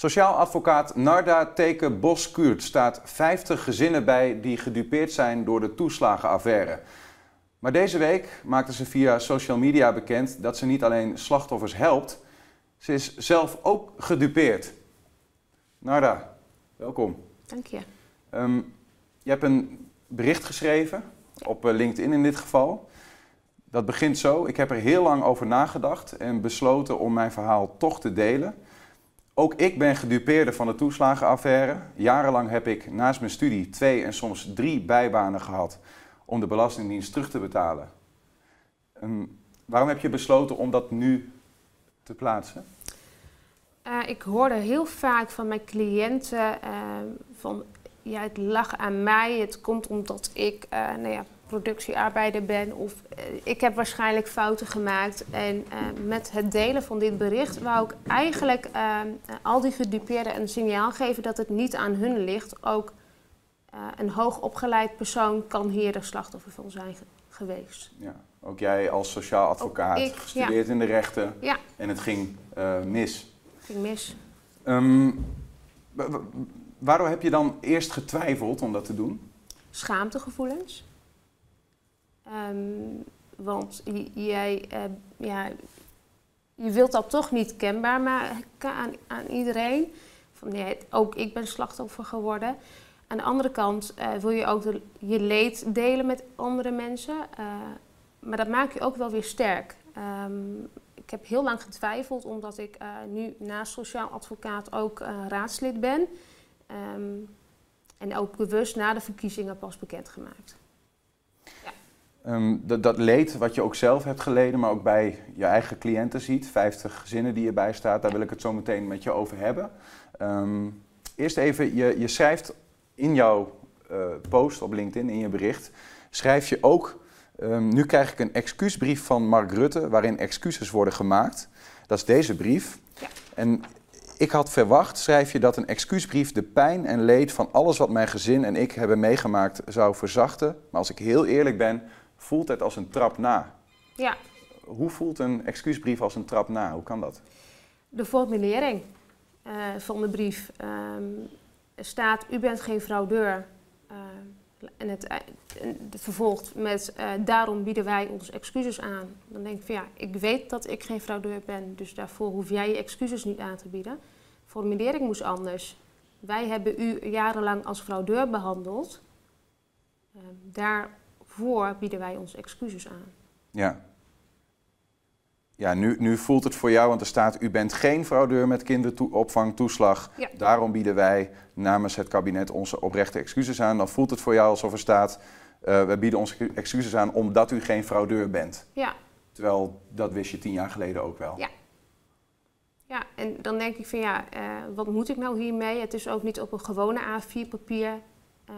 Sociaal advocaat Narda Teke Boskuurt staat 50 gezinnen bij die gedupeerd zijn door de toeslagenaffaire. Maar deze week maakte ze via social media bekend dat ze niet alleen slachtoffers helpt, ze is zelf ook gedupeerd. Narda, welkom. Dank je. Ehm, je hebt een bericht geschreven, op eh, LinkedIn in dit geval. Dat begint zo. Ik heb er heel lang over nagedacht en besloten om mijn verhaal toch te delen. Ook ik ben gedupeerde van de toeslagenaffaire. Jarenlang heb ik naast mijn studie twee en soms drie bijbanen gehad om de Belastingdienst terug te betalen. Ehm, waarom heb je besloten om dat nu te plaatsen? Uh, ik hoorde heel vaak van mijn cliënten uh, van ja, het lag aan mij. Het komt omdat ik uh, nou ja, productiearbeider ben of ik heb waarschijnlijk fouten gemaakt. En met het delen van dit bericht wou ik eigenlijk al die gedupeerden een signaal geven dat het niet aan hun ligt. Ook een hoogopgeleid persoon kan hier de slachtoffer van zijn geweest. Ja, ook jij als sociaal advocaat, ik, gestudeerd in de rechten ja. en het ging mis. Het ging mis. Um, Waarom heb je dan eerst getwijfeld om dat te doen? Schaamtegevoelens. Um, want jij, uh, ja, je wilt dat toch niet kenbaar maken aan, aan iedereen. Van, nee, ook ik ben slachtoffer geworden. Aan de andere kant uh, wil je ook je leed delen met andere mensen. Uh, maar dat maakt je ook wel weer sterk. Um, ik heb heel lang getwijfeld, omdat ik nu naast sociaal advocaat ook raadslid ben. Um, en ook bewust na de verkiezingen pas bekendgemaakt. Ja. Um, dat, dat, leed wat je ook zelf hebt geleden, maar ook bij je eigen cliënten ziet, 50 gezinnen die erbij staat, daar wil ik het zo meteen met je over hebben. Um, eerst even, je, je schrijft in jouw uh, post op LinkedIn, in je bericht, schrijf je ook, nu krijg ik een excuusbrief van Mark Rutte waarin excuses worden gemaakt. Dat is deze brief. Ja. En ik had verwacht, schrijf je, dat een excuusbrief de pijn en leed van alles wat mijn gezin en ik hebben meegemaakt zou verzachten. Maar als ik heel eerlijk ben, voelt het als een trap na. Ja. Hoe voelt een excuusbrief als een trap na? Hoe kan dat? De formulering uh, van de brief um, staat: U bent geen fraudeur. Uh, en het, het, vervolgt met: Daarom bieden wij ons excuses aan. Dan denk ik van ja, ik weet dat ik geen fraudeur ben, dus daarvoor hoef jij je excuses niet aan te bieden formulering moest anders. Wij hebben u jarenlang als fraudeur behandeld. Uh, daarvoor bieden wij ons excuses aan. Ja. Ja, nu, nu voelt het voor jou, want er staat: U bent geen fraudeur met kinderopvangtoeslag. Ja. Daarom bieden wij namens het kabinet onze oprechte excuses aan. Dan voelt het voor jou alsof er staat: uh, We bieden onze excuses aan omdat u geen fraudeur bent. Ja. Terwijl dat wist je tien jaar geleden ook wel. Ja. Ja, en dan denk ik van ja, uh, wat moet ik nou hiermee? Het is ook niet op een gewone A4 papier uh,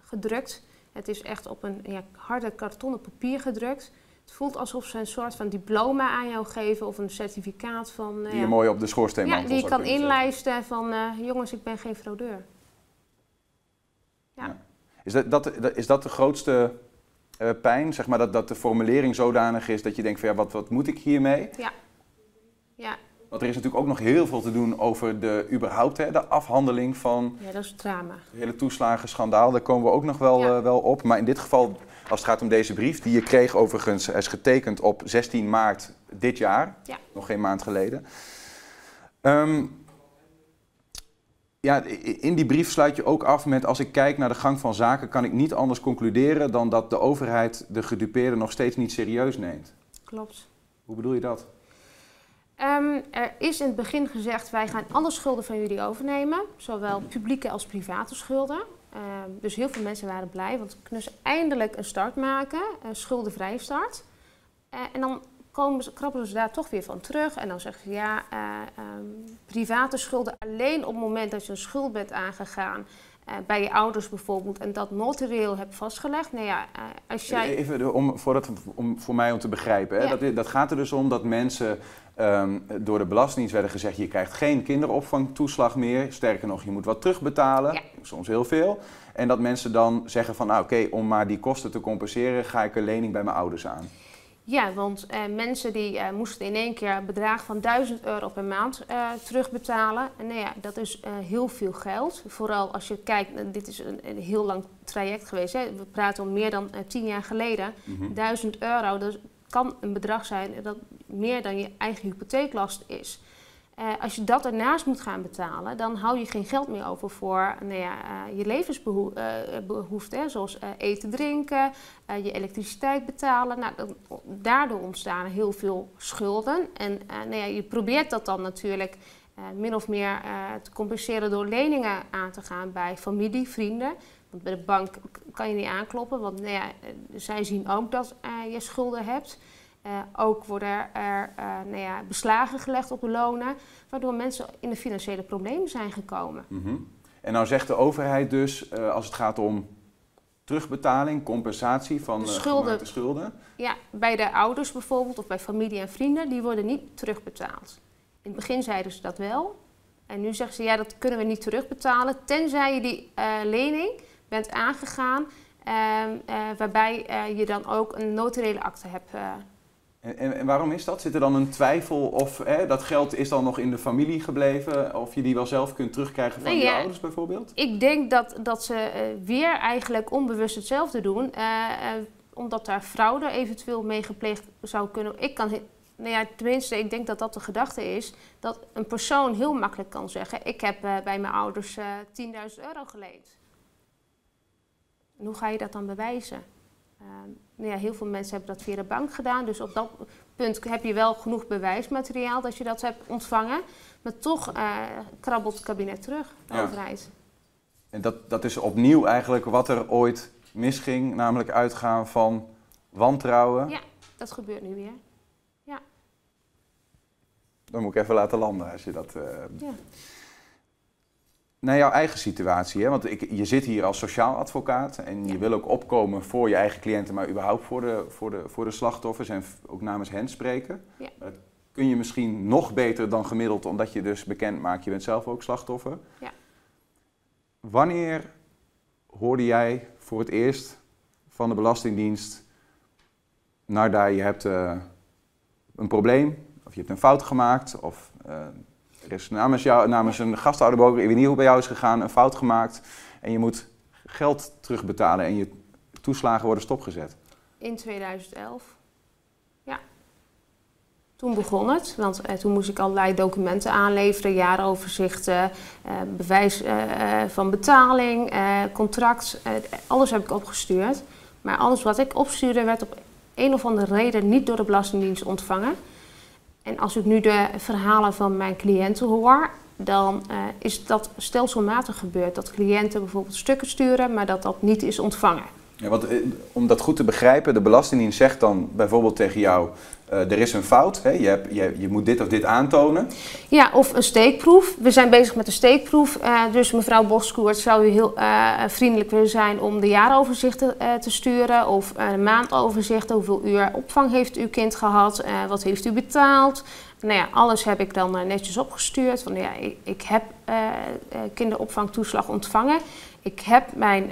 gedrukt. Het is echt op een ja, harde kartonnen papier gedrukt. Het voelt alsof ze een soort van diploma aan jou geven of een certificaat van... Uh, die je mooi op de schoorsteenmantel Ja, die je kan inlijsten van jongens, ik ben geen fraudeur. Ja. ja. Is, dat, dat, is dat de grootste pijn, zeg maar, dat, dat de formulering zodanig is dat je denkt van ja, wat, wat moet ik hiermee? Ja. Ja, want er is natuurlijk ook nog heel veel te doen over de, überhaupt, hè, de afhandeling van... Ja, dat is drama. Het hele toeslagenschandaal, daar komen we ook nog wel, ja. uh, wel op. Maar in dit geval, als het gaat om deze brief, die je kreeg overigens, is getekend op 16 maart dit jaar. Ja. Nog geen maand geleden. Um, ja, in die brief sluit je ook af met: als ik kijk naar de gang van zaken, kan ik niet anders concluderen dan dat de overheid de gedupeerden nog steeds niet serieus neemt. Klopt. Hoe bedoel je dat? Um, er is in het begin gezegd, wij gaan alle schulden van jullie overnemen. Zowel publieke als private schulden. Um, dus heel veel mensen waren blij, want we kunnen ze eindelijk een start maken. Een schuldenvrije start. Uh, en dan komen ze, krabbelen ze daar toch weer van terug. En dan zeggen ze, ja, uh, um, private schulden alleen op het moment dat je een schuld bent aangegaan... Uh, bij je ouders bijvoorbeeld en dat notarieel hebt vastgelegd. Nou ja, uh, als jij... Even om, voor, dat, om, voor mij om te begrijpen. Hè? Ja. Dat, dat gaat er dus om dat mensen um, door de Belastingdienst werden gezegd... je krijgt geen kinderopvangtoeslag meer. Sterker nog, je moet wat terugbetalen. Ja. Soms heel veel. En dat mensen dan zeggen van, nou oké, okay, om maar die kosten te compenseren... ga ik een lening bij mijn ouders aan. Ja, want uh, mensen die uh, moesten in één keer een bedrag van 1000 euro per maand uh, terugbetalen. En nou ja, dat is heel veel geld. Vooral als je kijkt, dit is een, een, heel lang traject geweest. Hè. We praten om meer dan 10 jaar geleden. Mm -hmm. 1000 euro, dat kan een bedrag zijn dat meer dan je eigen hypotheeklast is. Uh, als je dat ernaast moet gaan betalen, dan hou je geen geld meer over voor nou ja, uh, je levensbehoeften, uh, zoals eten, drinken, je elektriciteit betalen. Nou, daardoor ontstaan heel veel schulden. En nou ja, je probeert dat dan natuurlijk min of meer te compenseren door leningen aan te gaan bij familie, vrienden. Want bij de bank kan je niet aankloppen, want nou ja, zij zien ook dat je schulden hebt. Uh, ook worden er uh, nou ja, beslagen gelegd op de lonen, waardoor mensen in de financiële problemen zijn gekomen. Mm -hmm. En nou zegt de overheid dus, uh, als het gaat om terugbetaling, compensatie van de schulden, schulden. Ja, bij de ouders bijvoorbeeld of bij familie en vrienden, die worden niet terugbetaald. In het begin zeiden ze dat wel. En nu zeggen ze, ja, dat kunnen we niet terugbetalen, tenzij je die lening bent aangegaan, ehm, waarbij je dan ook een notariële akte hebt en, en, waarom is dat? Zit er dan een twijfel of hè, dat geld is dan nog in de familie gebleven? Of je die wel zelf kunt terugkrijgen van nee, je ouders bijvoorbeeld? Ik denk dat, dat ze uh, weer eigenlijk onbewust hetzelfde doen. Uh, uh, omdat daar fraude eventueel mee gepleegd zou kunnen. Ik kan, nou ja, tenminste, ik denk dat dat de gedachte is. Dat een persoon heel makkelijk kan zeggen: Ik heb bij mijn ouders 10.000 euro geleend. En hoe ga je dat dan bewijzen? Ehm, nou ja, heel veel mensen hebben dat via de bank gedaan. Dus op dat punt heb je wel genoeg bewijsmateriaal dat je dat hebt ontvangen. Maar toch uh, krabbelt het kabinet terug, de ja. overheid. En dat, dat is opnieuw eigenlijk wat er ooit misging, namelijk uitgaan van wantrouwen. Ja, dat gebeurt nu weer. Ja. Dan moet ik even laten landen als je dat. Uh... Ja naar jouw eigen situatie. Hè? Want ik, je zit hier als sociaal advocaat en je wil ook opkomen voor je eigen cliënten, maar überhaupt voor de, voor de, voor de slachtoffers en ook namens hen spreken. Ja. Dat kun je misschien nog beter dan gemiddeld, omdat je dus bekend maakt, je bent zelf ook slachtoffer. Ja. Wanneer hoorde jij voor het eerst van de Belastingdienst, nou daar, je hebt uh, een probleem, of je hebt een fout gemaakt, of uh, is namens, jou, namens een gastouderboker, ik weet niet hoe bij jou is gegaan, een fout gemaakt. En je moet geld terugbetalen en je toeslagen worden stopgezet. In 2011. Ja. Toen begon het, want eh, toen moest ik allerlei documenten aanleveren, jaaroverzichten, eh, bewijs eh, van betaling, eh, contract. Eh, alles heb ik opgestuurd. Maar alles wat ik opstuurde werd op een of andere reden niet door de Belastingdienst ontvangen. En als ik nu de verhalen van mijn cliënten hoor, dan uh, is dat stelselmatig gebeurd. Dat cliënten bijvoorbeeld stukken sturen, maar dat dat niet is ontvangen. Ja, want, eh, om dat goed te begrijpen, de Belastingdienst zegt dan bijvoorbeeld tegen jou: er is een fout, hè? Je, hebt, je, je, moet dit of dit aantonen. Ja, of een steekproef. We zijn bezig met een steekproef. Uh, dus mevrouw Boskoert, zou u heel vriendelijk willen zijn om de jaaroverzichten te sturen of een maandoverzichten. Hoeveel uur opvang heeft uw kind gehad? wat heeft u betaald? Nou ja, alles heb ik dan netjes opgestuurd. Van, ja, ik, ik heb kinderopvangtoeslag ontvangen. Ik heb mijn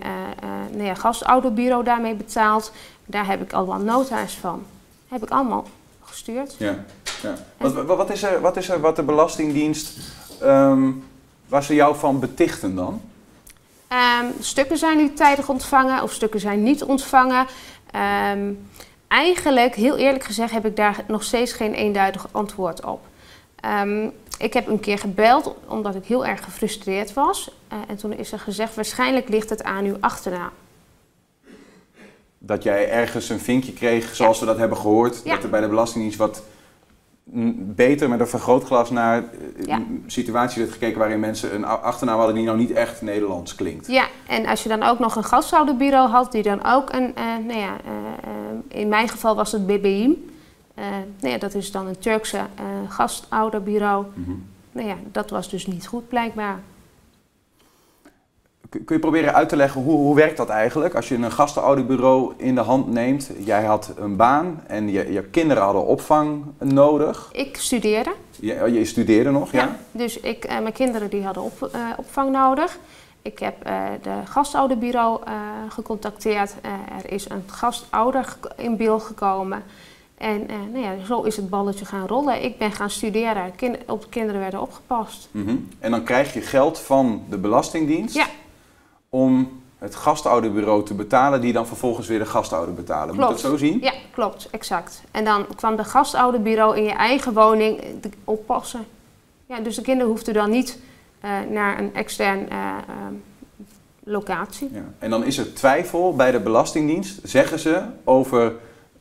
nou ja, gastouderbureau daarmee betaald. Daar heb ik allemaal nota's van. Heb ik allemaal gestuurd. Ja, ja. Wat, wat, is er, wat is er wat de Belastingdienst, um, waar ze jou van betichten dan? Um, stukken zijn nu tijdig ontvangen of stukken zijn niet ontvangen. Um, eigenlijk, heel eerlijk gezegd, heb ik daar nog steeds geen eenduidig antwoord op. Um, ik heb een keer gebeld omdat ik heel erg gefrustreerd was. Uh, en toen is er gezegd, waarschijnlijk ligt het aan uw achternaam. Dat jij ergens een vinkje kreeg, zoals ja. we dat hebben gehoord. Ja. Dat er bij de Belastingdienst wat beter met een vergrootglas naar eh, ja. een situatie werd gekeken waarin mensen een achternaam hadden die nou niet echt Nederlands klinkt. Ja, en als je dan ook nog een gasthouderbureau had die dan ook een, uh, nou ja, uh, in mijn geval was het BBIM. Uh, nou ja, dat is dan een Turkse gastouderbureau. Mm -hmm. Nou ja, dat was dus niet goed blijkbaar. Kun je proberen uit te leggen hoe, hoe werkt dat eigenlijk? Als je een gastouderbureau in de hand neemt, jij had een baan en je, je kinderen hadden opvang nodig. Ik studeerde. Je, oh, je studeerde nog, ja? ja? dus ik, uh, mijn kinderen die hadden op, opvang nodig. Ik heb de gastouderbureau gecontacteerd. er is een gastouder in beeld gekomen. En eh, nou ja, zo is het balletje gaan rollen. Ik ben gaan studeren, kind, op de kinderen werden opgepast. Mhm. En dan krijg je geld van de Belastingdienst Ja. Om het gastouderbureau te betalen, die dan vervolgens weer de gastouder betalen. Moet Klopt. dat zo zien? Ja, klopt, exact. En dan kwam de gastouderbureau in je eigen woning eh, oppassen. Ja, dus de kinderen hoefden dan niet eh, naar een extern eh, locatie. Ja. En dan is er twijfel bij de Belastingdienst, zeggen ze, over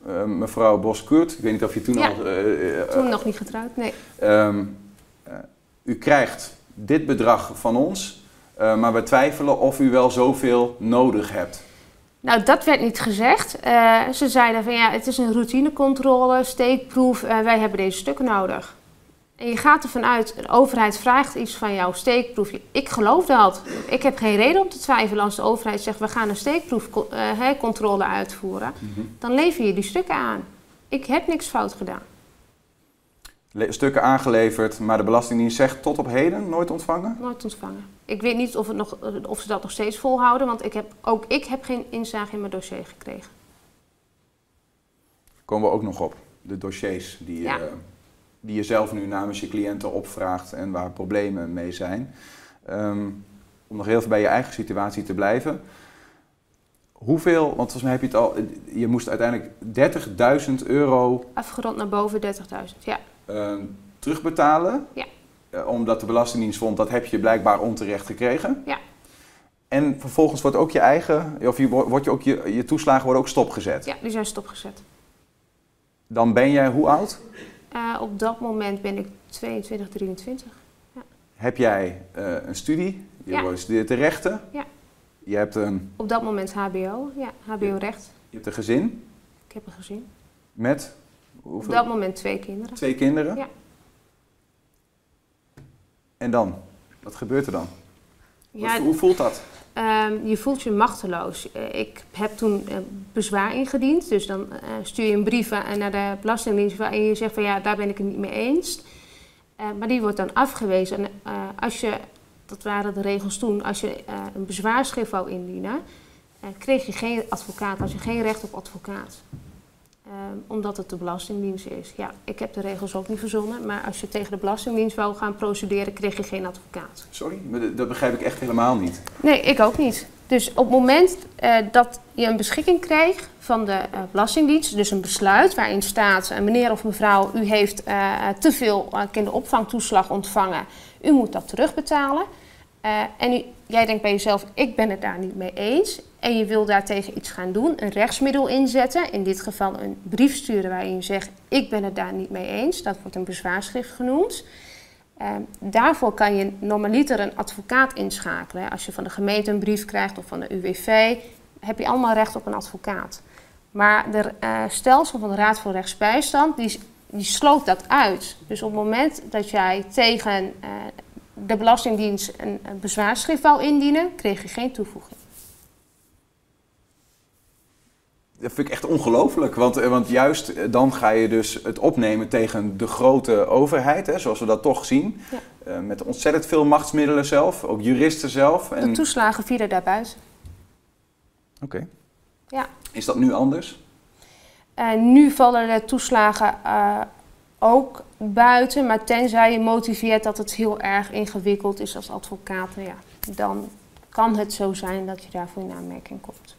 eh, mevrouw Boskurt. Ik weet niet of je toen Ja. al... Toen nog niet getrouwd, nee. Ehm, eh, u krijgt dit bedrag van ons, eh, maar we twijfelen of u wel zoveel nodig hebt. Nou, dat werd niet gezegd. Eh, ze zeiden van ja, het is een routinecontrole, steekproef, eh, wij hebben deze stukken nodig. En je gaat ervan uit, de overheid vraagt iets van jou, steekproef. Ik geloof dat. Ik heb geen reden om te twijfelen als de overheid zegt, we gaan een steekproefcontrole uitvoeren. Dan lever je die stukken aan. Ik heb niks fout gedaan. Stukken aangeleverd, maar de Belastingdienst zegt tot op heden nooit ontvangen? Nooit ontvangen. Ik weet niet of, het nog, of ze dat nog steeds volhouden, want ik heb, ook ik heb geen inzage in mijn dossier gekregen. Komen we ook nog op. De dossiers die, Ja. eh, die je zelf nu namens je cliënten opvraagt en waar problemen mee zijn. Ehm, om nog heel even bij je eigen situatie te blijven. Hoeveel, want volgens mij heb je het al, je moest uiteindelijk 30.000 euro Afgerond naar boven 30.000, ja. Eh, terugbetalen. Ja. Eh, omdat de Belastingdienst vond dat heb je blijkbaar onterecht gekregen. Ja. En vervolgens wordt ook je eigen, of je, wordt je, ook je, je toeslagen worden ook stopgezet. Ja, die zijn stopgezet. Dan ben jij hoe oud? Eh, op dat moment ben ik 22, 23. Heb jij eh, een studie? Je Ja. studeert de rechten? Ja. Je hebt, een, Op dat moment HBO, ja, HBO-recht. je hebt een gezin Ik heb een gezin. met Op dat moment twee kinderen. twee kinderen? Ja. En dan? Wat gebeurt er dan? Ja, Hoe, hoe voelt dat? ehm, je voelt je machteloos. Eh, ik heb toen eh, bezwaar ingediend. Dus dan eh, stuur je een brief naar de Belastingdienst waarin je zegt van ja, daar ben ik het niet mee eens. Maar die wordt dan afgewezen. En als je, dat waren de regels toen, als je een bezwaarschrift wou indienen, kreeg je geen advocaat, had je geen recht op advocaat. Ehm, omdat het de Belastingdienst is. Ja, ik heb de regels ook niet verzonnen, maar als je tegen de Belastingdienst wou gaan procederen, kreeg je geen advocaat. Sorry, maar dat- begrijp ik echt helemaal niet. Nee, ik ook niet. Dus op het moment eh, dat je een beschikking kreeg van de eh, Belastingdienst, dus een besluit waarin staat, eh, meneer of mevrouw, u heeft te veel kinderopvangtoeslag ontvangen, u moet dat terugbetalen. En u- jij denkt bij jezelf, ik ben het daar niet mee eens. En je wil daartegen iets gaan doen, een rechtsmiddel inzetten. In dit geval een brief sturen waarin je zegt, ik ben het daar niet mee eens. Dat wordt een bezwaarschrift genoemd. Ehm, daarvoor kan je normaliter een advocaat inschakelen. Als je van de gemeente een brief krijgt of van de UWV, heb je allemaal recht op een advocaat. Maar de eh, stelsel van de Raad voor Rechtsbijstand, die, die sloot dat uit. Dus op het moment dat jij tegen eh, de Belastingdienst een, een bezwaarschrift wou indienen, kreeg je geen toevoeging. Dat vind ik echt ongelooflijk, want, eh, want juist eh, dan ga je dus het opnemen tegen de grote overheid, hè, zoals we dat toch zien. Ja. Eh, met ontzettend veel machtsmiddelen zelf, ook juristen zelf. De En... toeslagen vielen daarbuiten. Oké. Ja. Is dat nu anders? Nu vallen de toeslagen ook buiten, maar tenzij je motiveert dat het heel erg ingewikkeld is als advocaat, ja, dan kan het zo zijn dat je daarvoor in aanmerking komt.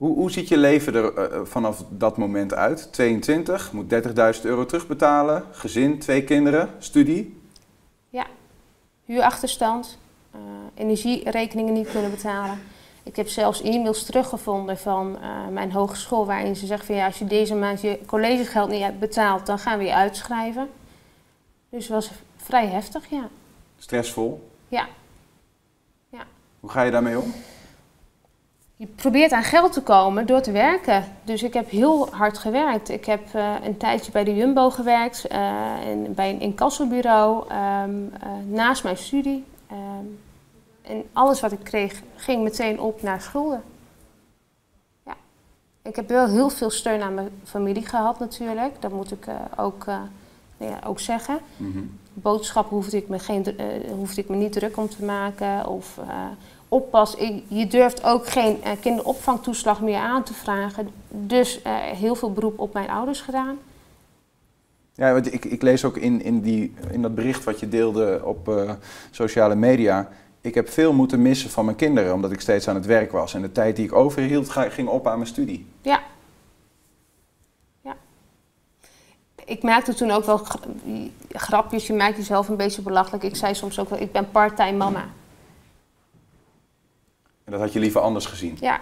Hoe, hoe ziet je leven er eh, vanaf dat moment uit? 22, moet 30.000 euro terugbetalen, gezin, twee kinderen, studie. Huurachterstand, eh, energierekeningen niet kunnen betalen. Ik heb zelfs e-mails teruggevonden van eh, mijn hogeschool waarin ze zeggen van ja, als je deze maand je collegegeld niet hebt betaald, dan gaan we je uitschrijven. Dus het was vrij heftig, ja. Stressvol. Ja. Ja. Hoe ga je daarmee om? Je probeert aan geld te komen door te werken. Dus ik heb heel hard gewerkt. Ik heb eh, een tijdje bij de Jumbo gewerkt, eh, en bij een incassobureau, ehm, eh, naast mijn studie. Ehm, en alles wat ik kreeg, ging meteen op naar schulden. Ja. Ik heb wel heel veel steun aan mijn familie gehad natuurlijk. Dat moet ik ook, eh, ja, ook zeggen. Mhm. Boodschappen hoefde ik, me geen, hoefde ik me niet druk om te maken. Of oppas. Je durft ook geen eh, kinderopvangtoeslag meer aan te vragen. Dus eh, heel veel beroep op mijn ouders gedaan. Ja, want ik, ik lees ook in, in, die, in dat bericht wat je deelde op uh, sociale media. Ik heb veel moeten missen van mijn kinderen, omdat ik steeds aan het werk was. En de tijd die ik overhield, ging op aan mijn studie. Ja. Ja. Ik maakte toen ook wel grapjes. Je maakt jezelf een beetje belachelijk. Ik zei soms ook wel, ik ben part-time mama. En dat had je liever anders gezien? Ja.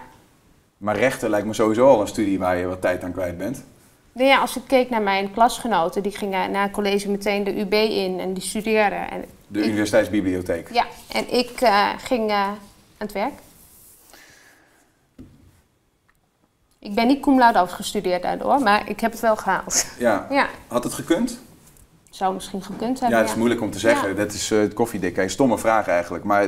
Maar rechten lijkt me sowieso al een studie waar je wat tijd aan kwijt bent. Nou ja, als ik keek naar mijn klasgenoten, die gingen na college meteen de UB in en die studeerden. En de universiteitsbibliotheek? Ja, en ik uh, ging uh, aan het werk. Ik ben niet cum laude afgestudeerd daardoor, maar ik heb het wel gehaald. Ja. ja. Had het gekund? Zou misschien gekund hebben. Ja, het is moeilijk om te zeggen. Dat is uh, het koffiedik. Een stomme vraag eigenlijk. Maar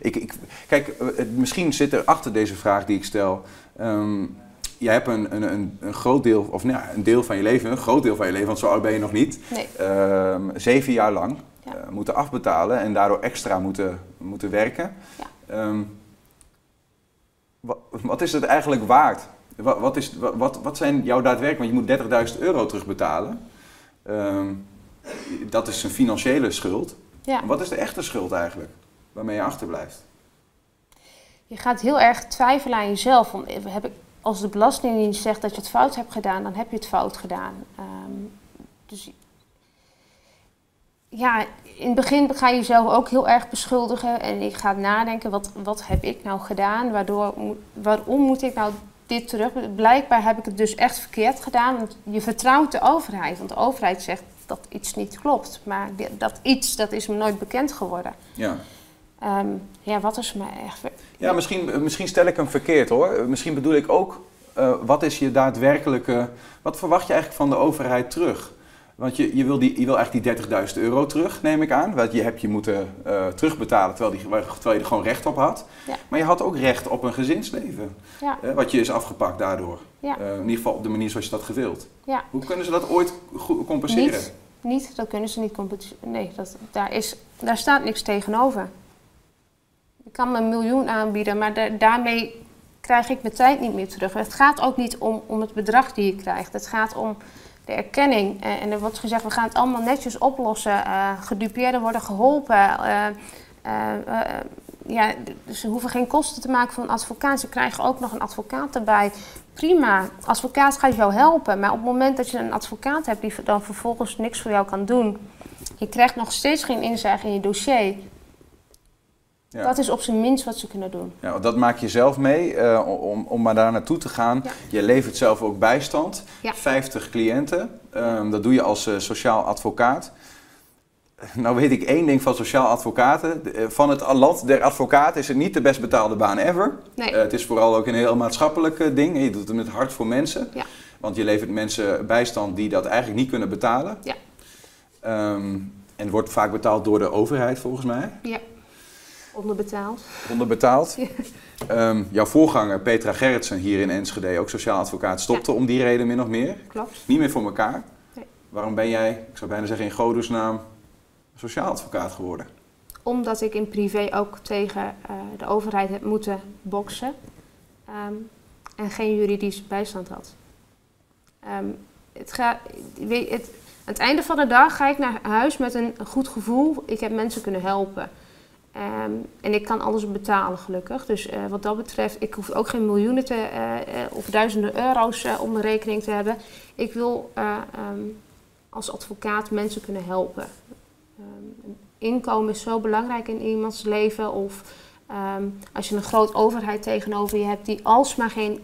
ik, ik, kijk, misschien zit er achter deze vraag die ik stel. Um, je hebt een, een, een, groot deel, of nou, een deel van je leven, een groot deel van je leven, want zo oud ben je nog niet, nee. Ehm, zeven jaar lang ja. moeten afbetalen en daardoor extra moeten, moeten werken. Ja. Um, wat, wat, is het eigenlijk waard? Wat, wat, is, wat, wat zijn jouw daadwerkelijk, want je moet 30.000 euro terugbetalen. Um, dat is een financiële schuld. Ja. Wat is de echte schuld eigenlijk, waarmee je achterblijft? Je gaat heel erg twijfelen aan jezelf. Heb ik als de Belastingdienst zegt dat je het fout hebt gedaan, dan heb je het fout gedaan. Um, dus ja, in het begin ga je jezelf ook heel erg beschuldigen en je gaat nadenken, wat, wat heb ik nou gedaan? Waardoor, waarom moet ik nou dit terug? Blijkbaar heb ik het dus echt verkeerd gedaan, want je vertrouwt de overheid. Want de overheid zegt dat iets niet klopt, maar dat iets, dat is me nooit bekend geworden. Ja. Um, ja, wat is me echt... Ja, misschien, misschien stel ik hem verkeerd hoor. Misschien bedoel ik ook, uh, wat is je daadwerkelijke... Wat verwacht je eigenlijk van de overheid terug? Want je, je, wil, die, je wil eigenlijk die 30.000 euro terug, neem ik aan. Want je hebt je moeten uh, terugbetalen terwijl, die, terwijl je er gewoon recht op had. Ja. Maar je had ook recht op een gezinsleven. Ja. Uh, wat je is afgepakt daardoor. Ja. in ieder geval op de manier zoals je dat gewild. Ja. Hoe kunnen ze dat ooit compenseren? Niet, niet dat kunnen ze niet compenseren. Nee, dat, daar, is, daar staat niks tegenover. Ik kan me een miljoen aanbieden, maar daarmee krijg ik mijn tijd niet meer terug. Het gaat ook niet om, om het bedrag die je krijgt. Het gaat om de erkenning. Eh, en er wordt gezegd, we gaan het allemaal netjes oplossen. Uh, gedupeerden worden geholpen. Uh, ja, ze hoeven geen kosten te maken voor een advocaat. Ze krijgen ook nog een advocaat erbij. Prima, advocaat gaat jou helpen. Maar op het moment dat je een advocaat hebt die dan vervolgens niks voor jou kan doen... je krijgt nog steeds geen inzage in je dossier... Ja. Dat is op zijn minst wat ze kunnen doen. Ja, dat maak je zelf mee uh, om, om maar daar naartoe te gaan. Ja. Je levert zelf ook bijstand. Ja. 50 cliënten. Um, dat doe je als uh, sociaal advocaat. Nou weet ik één ding van sociaal advocaten. Van het land der advocaten is het niet de best betaalde baan ever. Nee. Uh, het is vooral ook een heel maatschappelijk ding. Je doet het met hart voor mensen. Ja. Want je levert mensen bijstand die dat eigenlijk niet kunnen betalen. Ja. Um, en wordt vaak betaald door de overheid volgens mij. Ja. Onderbetaald. Onderbetaald. Ja. Um, jouw voorganger Petra Gerritsen hier in Enschede, ook sociaal advocaat, stopte ja. om die reden min of meer. Klopt. Niet meer voor elkaar. Nee. Waarom ben jij, ik zou bijna zeggen in Godusnaam, sociaal advocaat geworden? Omdat ik in privé ook tegen uh, de overheid heb moeten boksen um, en geen juridische bijstand had. Um, het gaat, weet, het, aan het einde van de dag ga ik naar huis met een goed gevoel. Ik heb mensen kunnen helpen. Um, en ik kan alles betalen, gelukkig. Dus uh, wat dat betreft, ik hoef ook geen miljoenen te, uh, of duizenden euro's op mijn rekening te hebben. Ik wil als advocaat mensen kunnen helpen. Um, inkomen is zo belangrijk in iemands leven. Of als je een groot overheid tegenover je hebt die alsmaar geen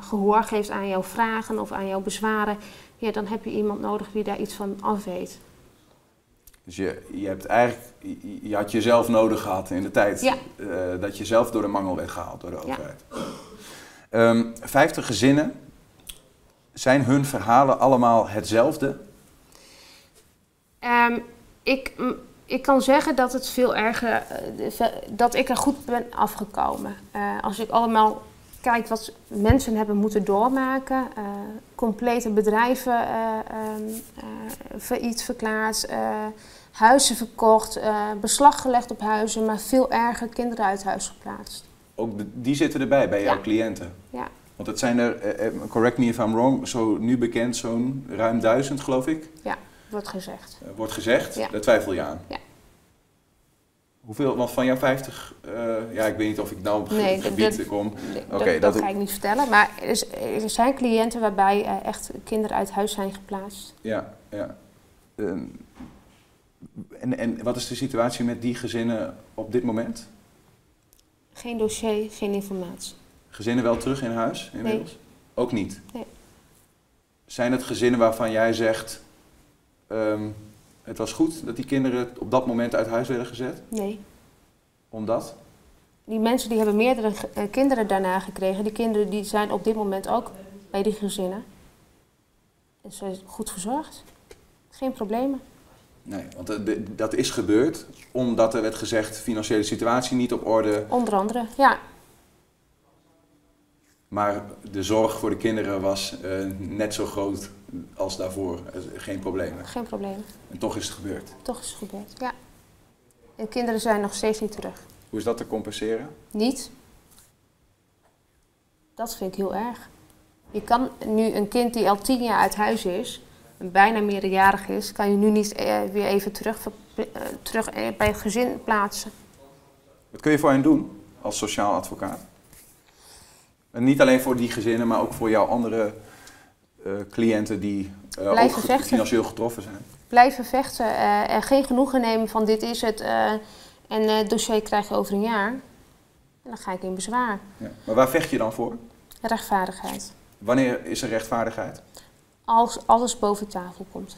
gehoor geeft aan jouw vragen of aan jouw bezwaren. Ja, dan heb je iemand nodig die daar iets van af weet. Dus je, je hebt eigenlijk, je had jezelf nodig gehad in de tijd ja. uh, dat je zelf door de mangel werd gehaald door de overheid. Ja. Um, 50 gezinnen, zijn hun verhalen allemaal hetzelfde? Um, ik, ik kan zeggen dat het veel erger, uh, dat ik er goed ben afgekomen. Uh, als ik allemaal kijk wat mensen hebben moeten doormaken. Uh, complete bedrijven uh, um, failliet verklaard, huizen verkocht, beslag gelegd op huizen, maar veel erger kinderen uit huis geplaatst. Ook de, die zitten erbij bij jouw ja. cliënten? Ja. Want het zijn er, eh, eh, correct me if I'm wrong, zo nu bekend zo'n ruim duizend geloof ik, Wordt gezegd. eh, wordt gezegd. Ja. Daar twijfel je aan. Ja. Hoeveel, want van jouw 50, eh, ja ik weet niet of ik nou op Nee, gebied dat- kom. Nee, Oké, dat, dat- dat ga ik niet vertellen. Maar er, zijn cliënten waarbij eh, echt kinderen uit huis zijn geplaatst. Ja, ja. Ehm, en, en wat is de situatie met die gezinnen op dit moment? Geen dossier, geen informatie. Gezinnen wel terug in huis inmiddels? Ook niet? Nee. Zijn het gezinnen waarvan jij zegt, ehm, het was goed dat die kinderen op dat moment uit huis werden gezet? Nee. Omdat? Die mensen die hebben meerdere eh, kinderen daarna gekregen. Die kinderen die zijn op dit moment ook bij die gezinnen. En ze is goed verzorgd. Geen problemen. Nee, want eh, de- dat is gebeurd omdat er werd gezegd, financiële situatie niet op orde, Onder andere, ja. maar de zorg voor de kinderen was eh, net zo groot als daarvoor. Eh, Geen problemen. Geen problemen. En toch is het gebeurd. Toch is het gebeurd, ja. En kinderen zijn nog steeds niet terug. Hoe is dat te compenseren? Niet. Dat vind ik heel erg. Je kan nu een kind die al tien jaar uit huis is, en bijna meerderjarig is, kan je nu niet eh, weer even terug, eh, terug eh, bij het gezin plaatsen. Wat kun je voor hen doen als sociaal advocaat? En niet alleen voor die gezinnen, maar ook voor jouw andere cliënten die eh, ook vechten. financieel getroffen zijn. Blijven vechten eh, en geen genoegen nemen van dit is het eh, en eh, het dossier krijg je over een jaar. En dan ga ik in bezwaar. Ja. Maar waar vecht je dan voor? Rechtvaardigheid. Wanneer is er rechtvaardigheid? Als alles boven tafel komt.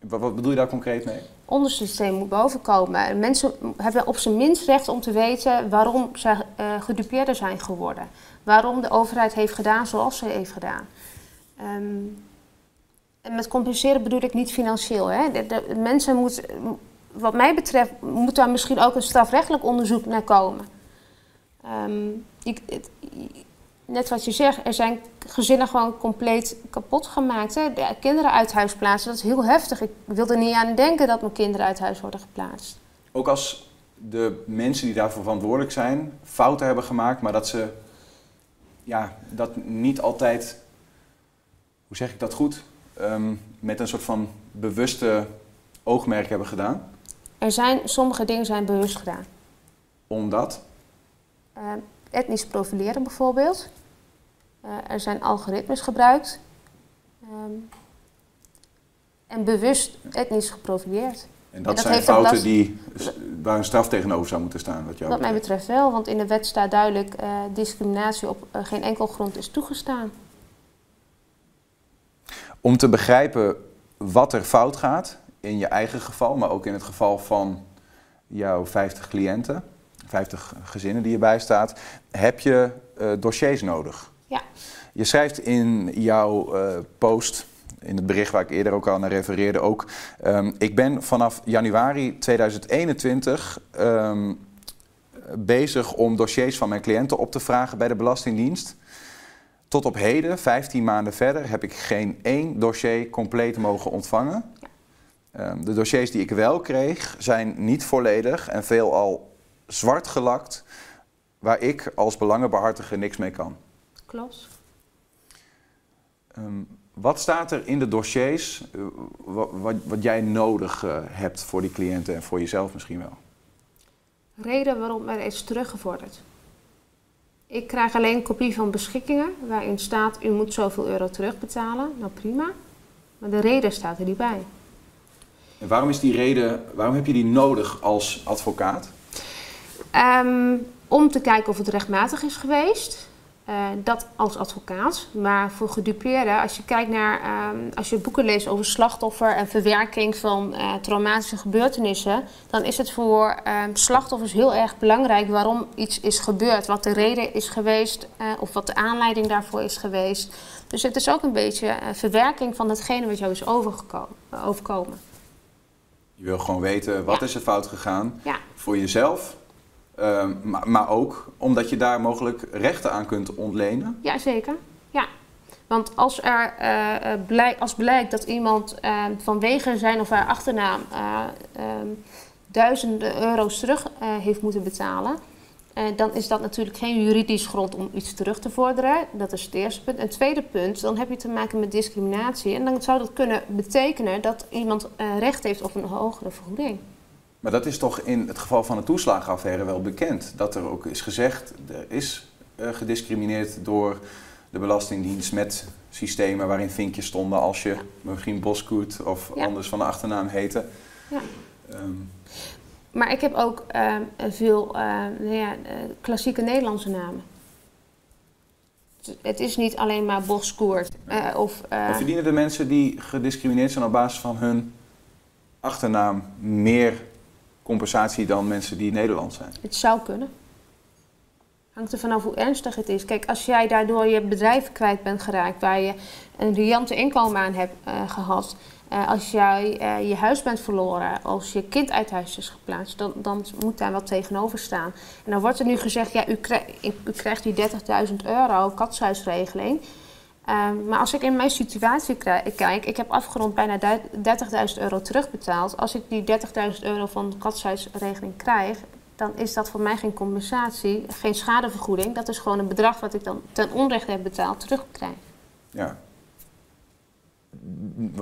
Wat, bedoel je daar concreet mee? ondersysteem moet bovenkomen. Mensen hebben op zijn minst recht om te weten waarom ze eh gedupeerder zijn geworden. Waarom de overheid heeft gedaan zoals ze heeft gedaan. Ehm, en met compenseren bedoel ik niet financieel. Hè. De, mensen moeten, wat mij betreft, moet daar misschien ook een strafrechtelijk onderzoek naar komen. Ehm, ik- net wat je zegt, er zijn gezinnen gewoon compleet kapot gemaakt. Hè? De kinderen uit huis plaatsen, dat is heel heftig. Ik wil er niet aan denken dat mijn kinderen uit huis worden geplaatst. Ook als de mensen die daarvoor verantwoordelijk zijn fouten hebben gemaakt, maar dat ze ja, dat niet altijd, hoe zeg ik dat goed, Ehm, met een soort van bewuste oogmerk hebben gedaan. Er zijn, sommige dingen zijn bewust gedaan. Omdat, Ehm, etnisch profileren bijvoorbeeld. Eh, er zijn algoritmes gebruikt. Ehm, en bewust etnisch geprofileerd. en dat, dat zijn fouten last- die, waar een straf tegenover zou moeten staan. Wat jou Wat mij betreft. wel, want in de wet staat duidelijk eh, discriminatie op eh, geen enkel grond is toegestaan. Om te begrijpen wat er fout gaat, in je eigen geval, maar ook in het geval van jouw 50 cliënten, 50 gezinnen die je bijstaat, heb je eh, dossiers nodig. Ja. Je schrijft in jouw eh, post, in het bericht waar ik eerder ook al naar refereerde, ook: ehm, Ik ben vanaf januari 2021 ehm, bezig om dossiers van mijn cliënten op te vragen bij de Belastingdienst. Tot op heden, 15 maanden verder, heb ik geen één dossier compleet mogen ontvangen. Ehm, de dossiers die ik wel kreeg zijn niet volledig en veelal zwart gelakt, waar ik als belangenbehartiger niks mee kan. Klopt. Ehm, wat staat er in de dossiers eh, wa- wat, wat jij nodig eh, hebt voor die cliënten en voor jezelf misschien wel? Reden waarom er is teruggevorderd. Ik krijg alleen een kopie van beschikkingen waarin staat u moet zoveel euro terugbetalen. Nou prima. Maar de reden staat er niet bij. En waarom is die reden, waarom heb je die nodig als advocaat? Ehm, om te kijken of het rechtmatig is geweest. Eh, dat als advocaat. Maar voor gedupeerden, als je kijkt naar, ehm, als je boeken leest over slachtoffer en verwerking van eh, traumatische gebeurtenissen, dan is het voor ehm, slachtoffers heel erg belangrijk waarom iets is gebeurd, wat de reden is geweest eh, of wat de aanleiding daarvoor is geweest. Dus het is ook een beetje verwerking van datgene wat jou is overgeko- eh, overkomen. Je wil gewoon weten wat Ja. is er fout gegaan Ja. voor jezelf, ehm, maar, maar ook omdat je daar mogelijk rechten aan kunt ontlenen. Jazeker, ja. Want als er eh, eh, blijk- als blijkt dat iemand eh, vanwege zijn of haar achternaam eh, ehm, duizenden euro's terug heeft moeten betalen, dan is dat natuurlijk geen juridisch grond om iets terug te vorderen. Dat is het eerste punt. En het tweede punt, dan heb je te maken met discriminatie. En dan zou dat kunnen betekenen dat iemand recht heeft op een hogere vergoeding. Maar dat is toch in het geval van de toeslagenaffaire wel bekend. Dat er ook is gezegd, er is uh, gediscrimineerd door de Belastingdienst met systemen waarin vinkjes stonden als je misschien Boskoet of anders van de achternaam heette. Ja. Um. Maar ik heb ook uh, veel uh, nou ja, klassieke Nederlandse namen. Het is niet alleen maar Boskoert. Uh, of, verdienen de mensen die gediscrimineerd zijn op basis van hun achternaam meer compensatie dan mensen die Nederlands zijn? Het zou kunnen. Hangt er vanaf hoe ernstig het is. Kijk, als jij daardoor je bedrijf kwijt bent geraakt, waar je een riante inkomen aan hebt uh, gehad, uh, als jij uh, je huis bent verloren, als je kind uit huis is geplaatst, dan, dan moet daar wat tegenover staan. En dan wordt er nu gezegd, ja, u, krijg, u krijgt die 30.000 euro katshuisregeling. Um, maar als ik in mijn situatie kijk, ik heb afgerond bijna 30.000 euro terugbetaald. Als ik die 30.000 euro van de katshuisregeling krijg, dan is dat voor mij geen compensatie, geen schadevergoeding. Dat is gewoon een bedrag wat ik dan ten onrechte heb betaald terugkrijg. Ja.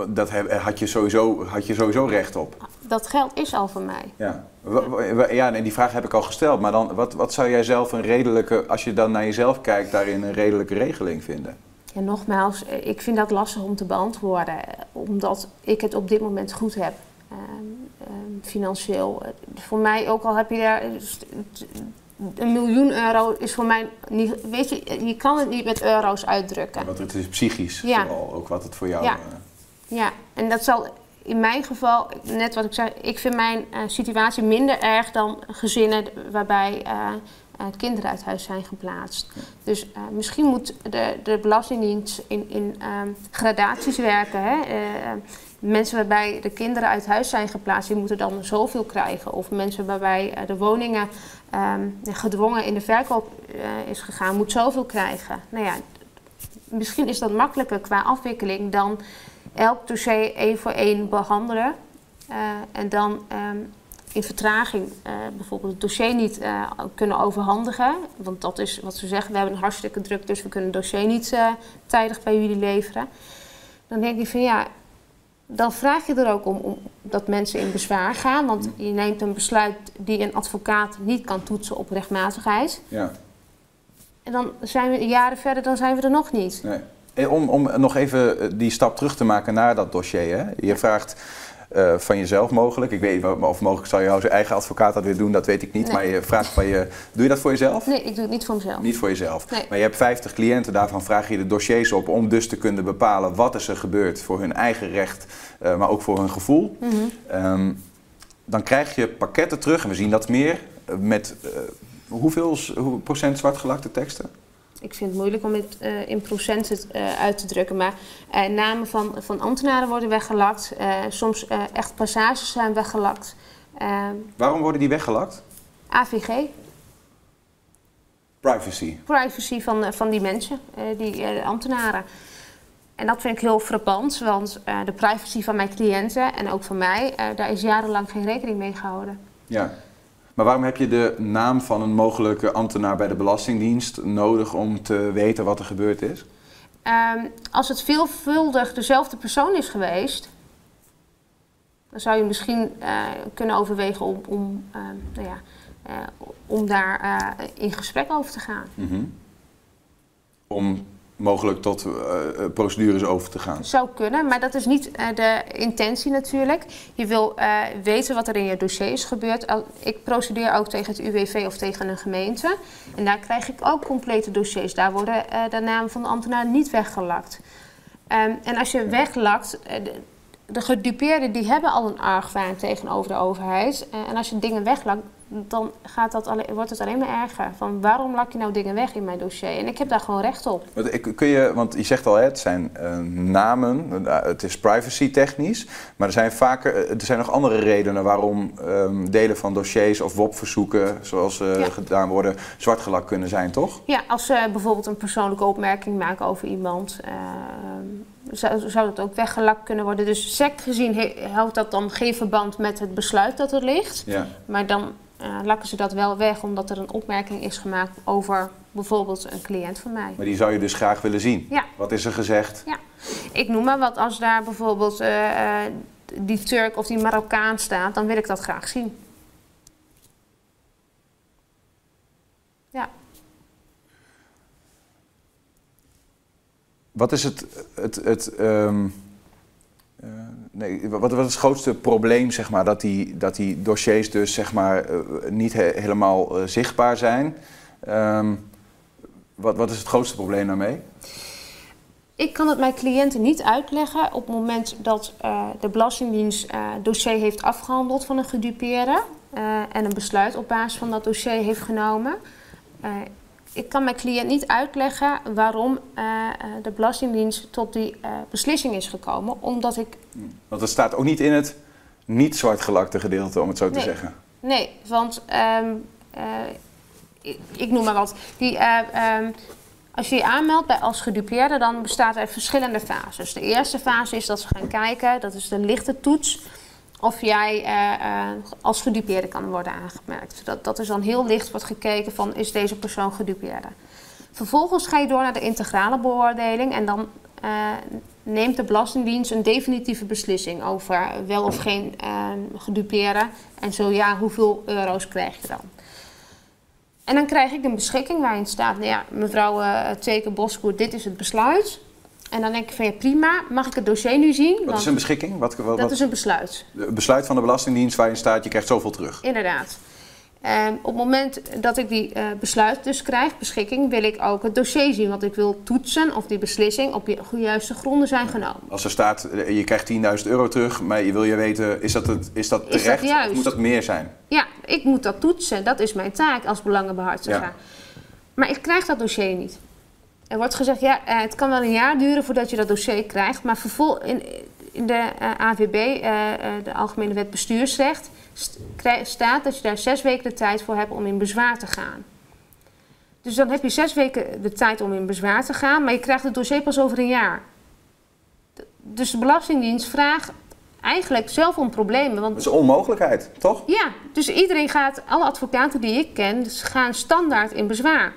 Dat had je, sowieso, had je sowieso recht op. Dat geld is al van mij. Ja, ja en die vraag heb ik al gesteld. Maar dan, wat, wat zou jij zelf een redelijke, als je dan naar jezelf kijkt, daarin een redelijke regeling vinden? Ja, nogmaals, ik vind dat lastig om te beantwoorden, omdat ik het op dit moment goed heb. Ehm, ehm, financieel. Voor mij, ook al heb je daar. Een miljoen euro is voor mij niet. Weet je, je kan het niet met euro's uitdrukken. Ja, want het is psychisch, ja. vooral ook wat het voor jou. Ja. Uh... ja, en dat zal in mijn geval, net wat ik zei, ik vind mijn uh, situatie minder erg dan gezinnen waarbij uh, kinderen uit huis zijn geplaatst. Dus uh, misschien moet de, de Belastingdienst in, in um, gradaties werken. Hè? Uh, mensen waarbij de kinderen uit huis zijn geplaatst, die moeten dan zoveel krijgen. Of mensen waarbij de woningen um, gedwongen in de verkoop is gegaan, moet zoveel krijgen. Nou ja, misschien is dat makkelijker qua afwikkeling dan elk dossier één voor één behandelen. en dan um, in vertraging uh, bijvoorbeeld het dossier niet uh, kunnen overhandigen. Want dat is wat ze zeggen, we hebben een hartstikke druk, dus we kunnen het dossier niet uh, tijdig bij jullie leveren. Dan denk ik van ja, dan vraag je er ook om, om, dat mensen in bezwaar gaan. Want je neemt een besluit die een advocaat niet kan toetsen op rechtmatigheid. Ja. En dan zijn we jaren verder, dan zijn we er nog niet. Nee. Om, om nog even die stap terug te maken naar dat dossier. Hè? Je vraagt uh, van jezelf mogelijk. Ik weet niet of mogelijk zou jouw eigen advocaat dat weer doen, dat weet ik niet. Maar je vraagt van je. Doe je dat voor jezelf? Nee, ik doe het niet voor mezelf. Niet voor jezelf. Nee. Maar je hebt 50 cliënten, daarvan vraag je de dossiers op om dus te kunnen bepalen wat is er gebeurd voor hun eigen recht, uh, maar ook voor hun gevoel. Mm -hmm. um, dan krijg je pakketten terug, en we zien dat meer, uh, met hoeveel hoe procent zwartgelakte teksten? Ik vind het moeilijk om het uh, in procenten uh, uit te drukken. Maar uh, namen van, van ambtenaren worden weggelakt. soms echt passages zijn weggelakt. Waarom worden die weggelakt? AVG. Privacy. Privacy van, van die mensen, die ambtenaren. En dat vind ik heel frappant, want de privacy van mijn cliënten en ook van mij, daar is jarenlang geen rekening mee gehouden. Ja. Maar waarom heb je de naam van een mogelijke ambtenaar bij de Belastingdienst nodig om te weten wat er gebeurd is? Um, als het veelvuldig dezelfde persoon is geweest, dan zou je misschien uh, kunnen overwegen om, om, uh, nou ja, uh, om daar in gesprek over te gaan. Mm -hmm. Om mogelijk tot uh, procedures over te gaan. Zou kunnen, maar dat is niet uh, de intentie natuurlijk. Je wil uh, weten wat er in je dossier is gebeurd. Ik procedeer ook tegen het UWV of tegen een gemeente. En daar krijg ik ook complete dossiers. Daar worden de namen van de ambtenaar niet weggelakt. Um, en als je weglakt, de, de gedupeerden die hebben al een argwaan tegenover de overheid. en als je dingen weglakt, dan gaat dat alleen, wordt het alleen maar erger. Van waarom lak je nou dingen weg in mijn dossier? En ik heb daar gewoon recht op. Kun je, want je zegt al, het zijn uh, namen, uh, het is privacy technisch. Maar er zijn, vaker, uh, er zijn nog andere redenen waarom um, delen van dossiers of WOP-verzoeken, zoals ze ja. gedaan worden, zwartgelakt kunnen zijn, toch? Ja, als ze bijvoorbeeld een persoonlijke opmerking maken over iemand zou, zou dat ook weggelakt kunnen worden. Dus SEC gezien houdt dat dan geen verband met het besluit dat er ligt. Ja. Maar dan uh, lakken ze dat wel weg omdat er een opmerking is gemaakt over bijvoorbeeld een cliënt van mij. Maar die zou je dus graag willen zien? Ja. Wat is er gezegd? Ja, ik noem maar wat. Als daar bijvoorbeeld uh, die Turk of die Marokkaan staat, dan wil ik dat graag zien. Ja. Wat is het, het, het um, uh, nee, wat, wat is het grootste probleem, zeg maar, dat die, dat die dossiers dus, zeg maar, uh, niet he helemaal uh, zichtbaar zijn? Um, wat, wat is het grootste probleem daarmee? Ik kan het mijn cliënten niet uitleggen op het moment dat de Belastingdienst dossier heeft afgehandeld van een gedupeerde en een besluit op basis van dat dossier heeft genomen. Ik kan mijn cliënt niet uitleggen waarom de Belastingdienst tot die beslissing is gekomen, omdat ik. Want het staat ook niet in het niet zwartgelakte gedeelte, om het zo nee. te zeggen. Nee, want um, ik, ik, noem maar wat. Die, um, als je je aanmeldt bij als gedupeerde, dan bestaat er verschillende fases. De eerste fase is dat ze gaan kijken, dat is de lichte toets, of jij uh, uh, als gedupeerde kan worden aangemerkt. Dat, dat is dan heel licht wordt gekeken van, is deze persoon gedupeerde? Vervolgens ga je door naar de integrale beoordeling en dan uh, neemt de Belastingdienst een definitieve beslissing over wel of geen gedupeerde. En zo ja, hoeveel euro's krijg je dan? En dan krijg ik een beschikking waarin staat, nou ja, mevrouw uh, Teken dit is het besluit. En dan denk ik van ja, prima, mag ik het dossier nu zien? Wat is een beschikking? Wat, wat, dat is een besluit. Een besluit van de Belastingdienst waarin staat, je krijgt zoveel terug. Inderdaad. En op het moment dat ik die uh, besluit dus krijg, beschikking, wil ik ook het dossier zien. Want ik wil toetsen of die beslissing op de juiste gronden zijn genomen. Als er staat, je krijgt 10.000 euro terug, maar je wil je weten, is dat, het, is dat terecht is dat of moet dat meer zijn? Ja, ik moet dat toetsen. Dat is mijn taak als belangenbehartiger. Ja. Maar ik krijg dat dossier niet. Er wordt gezegd, ja, het kan wel een jaar duren voordat je dat dossier krijgt. Maar vervol in, in de uh, AVB, uh, de Algemene Wet Bestuursrecht, st staat dat je daar zes weken de tijd voor hebt om in bezwaar te gaan. Dus dan heb je zes weken de tijd om in bezwaar te gaan, maar je krijgt het dossier pas over een jaar. Dus de Belastingdienst vraagt eigenlijk zelf om problemen. Want dat is een onmogelijkheid, toch? Ja, dus iedereen gaat, alle advocaten die ik ken, gaan standaard in bezwaar.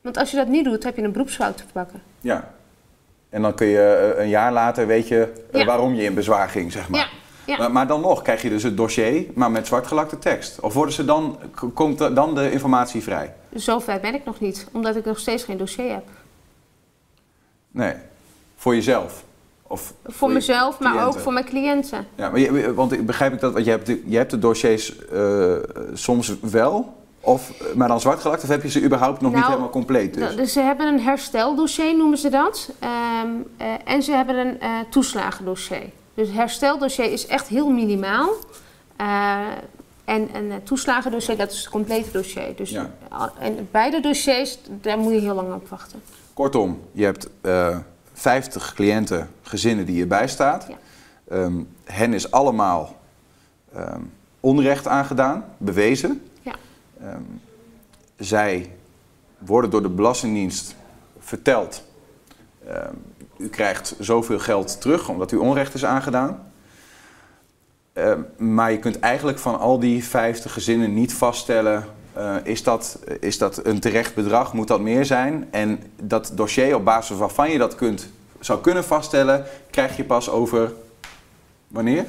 Want als je dat niet doet, heb je een beroepsfout te pakken. Ja. En dan kun je een jaar later weet je ja. waarom je in bezwaar ging, zeg maar. Ja. Ja. Maar, dan nog krijg je dus het dossier, maar met zwartgelakte tekst. Of worden ze dan, komt dan de informatie vrij? Zover ben ik nog niet, omdat ik nog steeds geen dossier heb. Nee, voor jezelf? Of voor, voor mezelf, maar ook voor mijn cliënten. Ja, maar je, want begrijp ik dat, want je hebt de, je hebt de dossiers uh, soms wel, of, maar dan zwartgelakt, of heb je ze überhaupt nog nou, niet helemaal compleet? Dus? dus ze hebben een hersteldossier, noemen ze dat. Um, uh, en ze hebben een uh, toeslagendossier. Dus het hersteldossier is echt heel minimaal. Uh, en een toeslagendossier, dat is het complete dossier. Dus ja. en beide dossiers, daar moet je heel lang op wachten. Kortom, je hebt uh, 50 cliënten, gezinnen die je bijstaat. Ja. Um, hen is allemaal um, onrecht aangedaan, bewezen. Um, zij worden door de Belastingdienst verteld. u krijgt zoveel geld terug omdat u onrecht is aangedaan. Uh, maar je kunt eigenlijk van al die 50 gezinnen niet vaststellen: uh, is, dat, is dat een terecht bedrag? Moet dat meer zijn? En dat dossier op basis waarvan je dat kunt, zou kunnen vaststellen, krijg je pas over wanneer?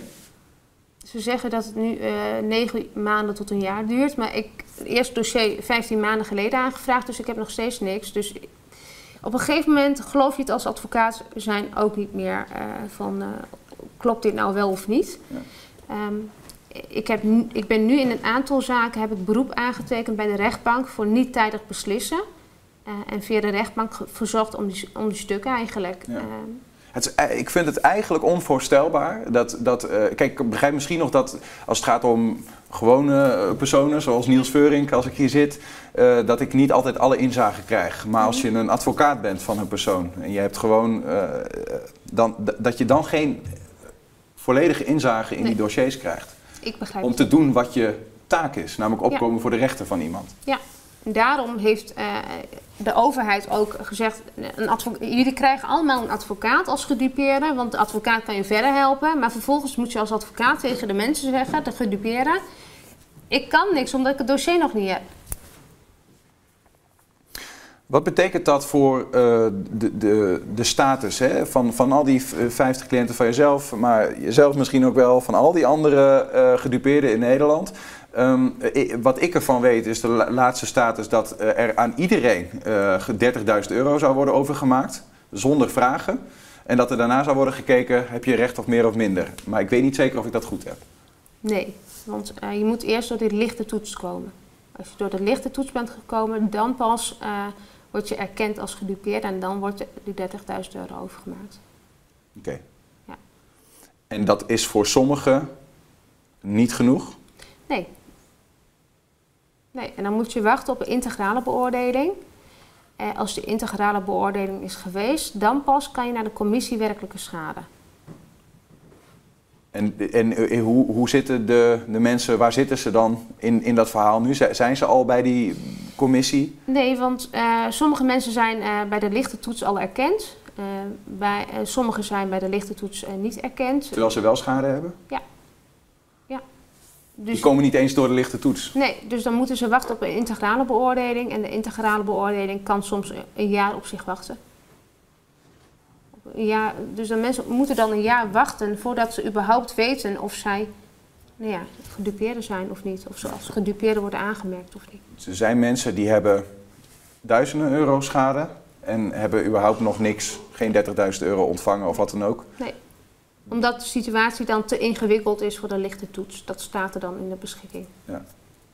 Ze zeggen dat het nu uh, 9 maanden tot een jaar duurt. Maar ik heb het eerste dossier 15 maanden geleden aangevraagd, dus ik heb nog steeds niks. Dus op een gegeven moment geloof je het als advocaat zijn ook niet meer uh, van klopt dit nou wel of niet. Ja. Um, ik, heb, ik ben nu in een aantal zaken heb ik beroep aangetekend bij de rechtbank voor niet tijdig beslissen. Uh, en via de rechtbank verzocht om die, om die stukken eigenlijk. Ja. Uh, het is, ik vind het eigenlijk onvoorstelbaar. Dat, dat, uh, kijk, ik begrijp misschien nog dat als het gaat om gewone personen, zoals Niels Veurink, als ik hier zit, uh, dat ik niet altijd alle inzage krijg. Maar als je een advocaat bent van een persoon en je hebt gewoon, uh, dan, dat je dan geen volledige inzage in Nee. die dossiers krijgt. ik begrijp Om te doen wat je taak is, namelijk opkomen voor de rechten van iemand. Ja, daarom heeft uh, de overheid ook gezegd: een jullie krijgen allemaal een advocaat als gedupeerde, want de advocaat kan je verder helpen. Maar vervolgens moet je als advocaat tegen de mensen zeggen, de gedupeerden: Ik kan niks omdat ik het dossier nog niet heb. Wat betekent dat voor uh, de, de, de status hè? Van, van al die 50 cliënten van jezelf, maar jezelf misschien ook wel, van al die andere uh, gedupeerden in Nederland? Um, wat ik ervan weet is de laatste status dat er aan iedereen uh, 30.000 euro zou worden overgemaakt, zonder vragen. En dat er daarna zou worden gekeken, heb je recht of meer of minder. Maar ik weet niet zeker of ik dat goed heb. Nee, want uh, je moet eerst door die lichte toets komen. Als je door de lichte toets bent gekomen, dan pas uh, word je erkend als gedupeerd en dan wordt die 30.000 euro overgemaakt. Oké. Okay. Ja. En dat is voor sommigen niet genoeg? Nee. Nee, en dan moet je wachten op een integrale beoordeling. Eh, als de integrale beoordeling is geweest, dan pas kan je naar de commissie werkelijke schade. En, en eh, hoe, hoe zitten de, de mensen, waar zitten ze dan in, in dat verhaal nu? Zijn ze al bij die commissie? Nee, want uh, sommige mensen zijn uh, bij de lichte toets al erkend. Uh, bij, sommigen zijn bij de lichte toets niet erkend. Terwijl ze wel schade hebben? Ja. Dus, die komen niet eens door de lichte toets? Nee, dus dan moeten ze wachten op een integrale beoordeling. En de integrale beoordeling kan soms een jaar op zich wachten. Ja, dus de mensen moeten dan een jaar wachten voordat ze überhaupt weten of zij nou ja, gedupeerden zijn of niet. Of ze als gedupeerden worden aangemerkt of niet. Er zijn mensen die hebben duizenden euro schade en hebben überhaupt nog niks, geen 30.000 euro ontvangen of wat dan ook. Nee, omdat de situatie dan te ingewikkeld is voor de lichte toets. Dat staat er dan in de beschikking. Ja.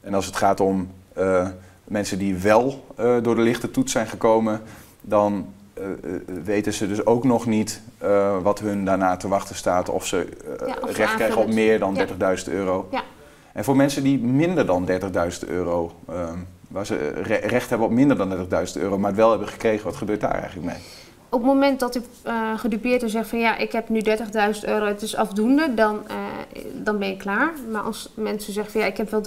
En als het gaat om uh, mensen die wel uh, door de lichte toets zijn gekomen, dan uh, weten ze dus ook nog niet wat hun daarna te wachten staat. Of ze ja, of recht krijgen op meer dan ja. 30.000 euro. Ja. En voor mensen die minder dan 30.000 euro, waar ze re recht hebben op minder dan 30.000 euro, maar het wel hebben gekregen, wat gebeurt daar eigenlijk mee? Op het moment dat ik uh, gedupeerd en zeg van ja, ik heb nu 30.000 euro, het is afdoende, dan, uh, dan ben je klaar. Maar als mensen zeggen van ja, ik heb wel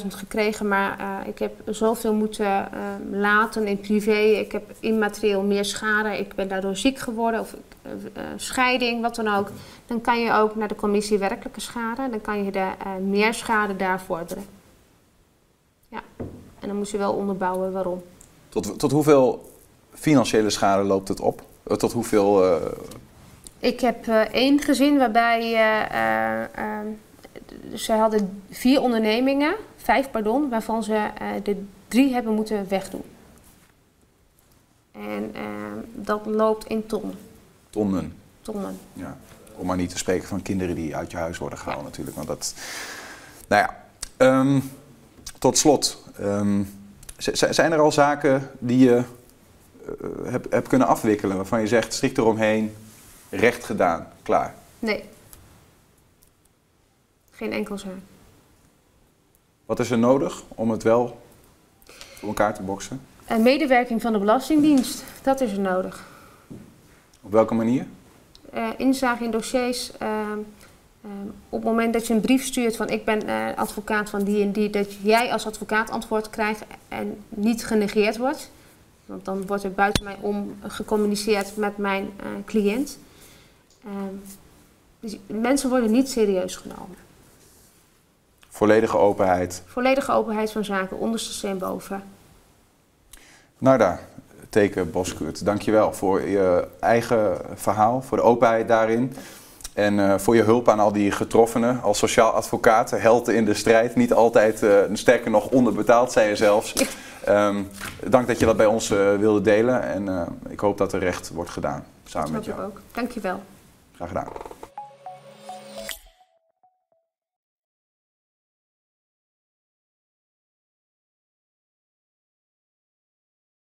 30.000 gekregen, maar uh, ik heb zoveel moeten laten in privé, ik heb immaterieel meer schade, ik ben daardoor ziek geworden of scheiding, wat dan ook. Dan kan je ook naar de commissie werkelijke schade, dan kan je de meer schade daar vorderen. Ja, en dan moet je wel onderbouwen waarom. Tot, tot hoeveel financiële schade loopt het op? Eh, tot hoeveel? Uh... Ik heb uh, één gezin waarbij ze hadden vier ondernemingen, vijf pardon, waarvan ze de drie hebben moeten wegdoen. En dat loopt in tonnen. Tonnen? Tonnen. Ja. Om maar niet te spreken van kinderen die uit je huis worden gehaald ja. natuurlijk. Want dat... Nou ja, um, tot slot. Um, zijn er al zaken die je heb, heb kunnen afwikkelen waarvan je zegt strikt eromheen, recht gedaan, klaar? Nee. Geen enkel zaak. Wat is er nodig om het wel voor elkaar te boksen? Een medewerking van de Belastingdienst, dat is er nodig. Op welke manier? Uh, inzage in dossiers. Uh, uh, op het moment dat je een brief stuurt van ik ben advocaat van die en die, dat jij als advocaat antwoord krijgt en niet genegeerd wordt. Want dan wordt er buiten mij om gecommuniceerd met mijn uh, cliënt. Uh, dus mensen worden niet serieus genomen. Volledige openheid. Volledige openheid van zaken, onderste en boven. Narda, teken Boskurt, dankjewel voor je eigen verhaal, voor de openheid daarin. En uh, voor je hulp aan al die getroffenen als sociaal advocaat, helden in de strijd. Niet altijd, uh, sterker nog, onderbetaald zijn je zelfs. Um, dank dat je dat bij ons uh, wilde delen. En ik hoop dat er recht wordt gedaan samen dat met jou. ook. Dankjewel. Graag gedaan.